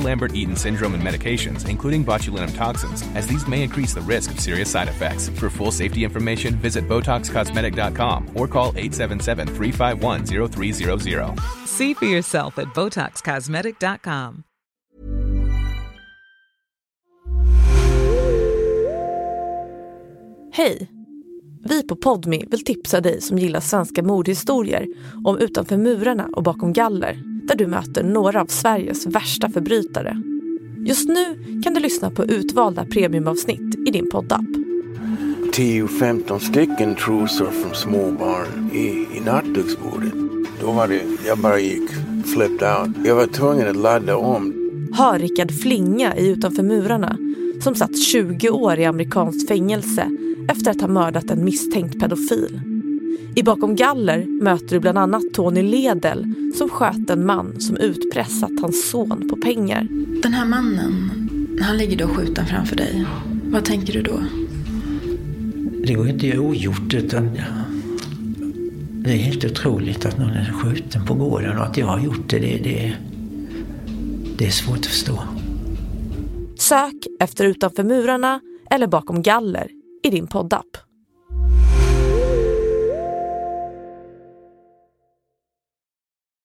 Lambert-Eaton syndrome and medications, including botulinum toxins, as these may increase the risk of serious side effects. For full safety information, visit BotoxCosmetic.com or call 877-351-0300. See for yourself at BotoxCosmetic.com. Hej! Vi på Podmi vill tipsa dig som gillar svenska mordhistorier om Utanför murarna och bakom galler där du möter några av Sveriges värsta förbrytare. Just nu kan du lyssna på utvalda premiumavsnitt i din poddapp. 10-15 stycken trosor från småbarn i, i nattduksbordet. Då var det, jag bara gick flipped out. Jag var tvungen att ladda om. Hör Rickard Flinga i Utanför murarna som satt 20 år i amerikanskt fängelse efter att ha mördat en misstänkt pedofil. I Bakom galler möter du bland annat Tony Ledel som sköt en man som utpressat hans son på pengar. Den här mannen, han ligger då skjuten framför dig. Vad tänker du då? Det går inte att göra ogjort utan det är helt otroligt att någon är skjuten på gården och att jag har gjort det, det, det, det är svårt att förstå. Sök efter Utanför murarna eller Bakom galler i din poddapp.